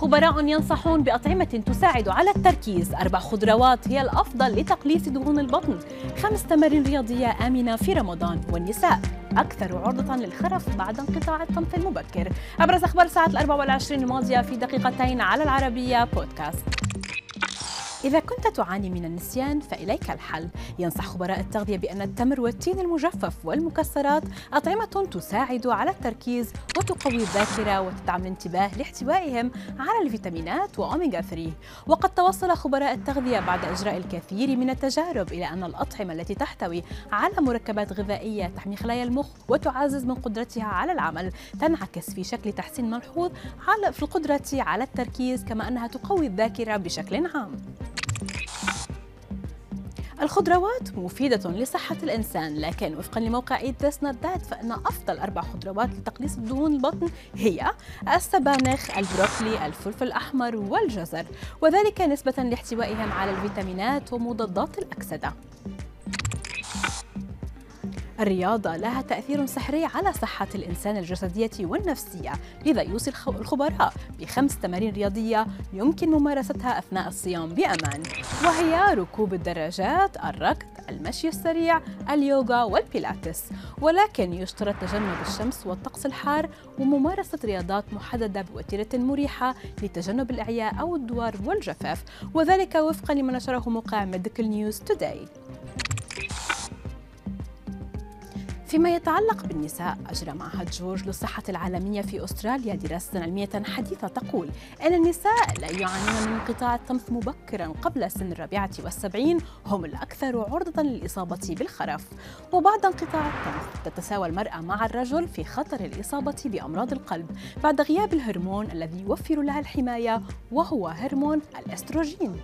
خبراء ينصحون بأطعمة تساعد على التركيز. أربع خضروات هي الأفضل لتقليص دهون البطن. خمس تمارين رياضية آمنة في رمضان والنساء. أكثر عرضة للخرف بعد انقطاع الطمث المبكر. أبرز أخبار ساعة الأربع والعشرين الماضية في دقيقتين على العربية بودكاست. إذا كنت تعاني من النسيان فإليك الحل. ينصح خبراء التغذية بأن التمر والتين المجفف والمكسرات أطعمة تساعد على التركيز وتقوي الذاكرة وتدعم الانتباه لاحتوائهم على الفيتامينات وأوميغا 3 وقد توصل خبراء التغذية بعد إجراء الكثير من التجارب إلى أن الأطعمة التي تحتوي على مركبات غذائية تحمي خلايا المخ وتعزز من قدرتها على العمل تنعكس في شكل تحسين ملحوظ على في القدرة على التركيز كما أنها تقوي الذاكرة بشكل عام. الخضروات مفيدة لصحة الإنسان لكن وفقا لموقع إيت ذس فإن أفضل أربع خضروات لتقليص دهون البطن هي السبانخ، البروكلي، الفلفل الأحمر والجزر وذلك نسبة لاحتوائهم على الفيتامينات ومضادات الأكسدة. الرياضة لها تأثير سحري على صحة الإنسان الجسدية والنفسية لذا يوصي الخبراء بخمس تمارين رياضية يمكن ممارستها أثناء الصيام بأمان وهي ركوب الدراجات، الركض، المشي السريع، اليوغا والبيلاتس. ولكن يشترط تجنب الشمس والطقس الحار وممارسة رياضات محددة بوتيرة مريحة لتجنب الإعياء أو الدوار والجفاف. وذلك وفقا لما نشره موقع Medical News Today. فيما يتعلق بالنساء أجرى معهد جورج للصحة العالمية في أستراليا دراسة علمية حديثة تقول أن النساء لا يعانون من انقطاع الطمث مبكرا قبل سن الرابعة والسبعين هم الأكثر عرضة للإصابة بالخرف. وبعد انقطاع الطمث تتساوى المرأة مع الرجل في خطر الإصابة بأمراض القلب بعد غياب الهرمون الذي يوفر لها الحماية وهو هرمون الأستروجين.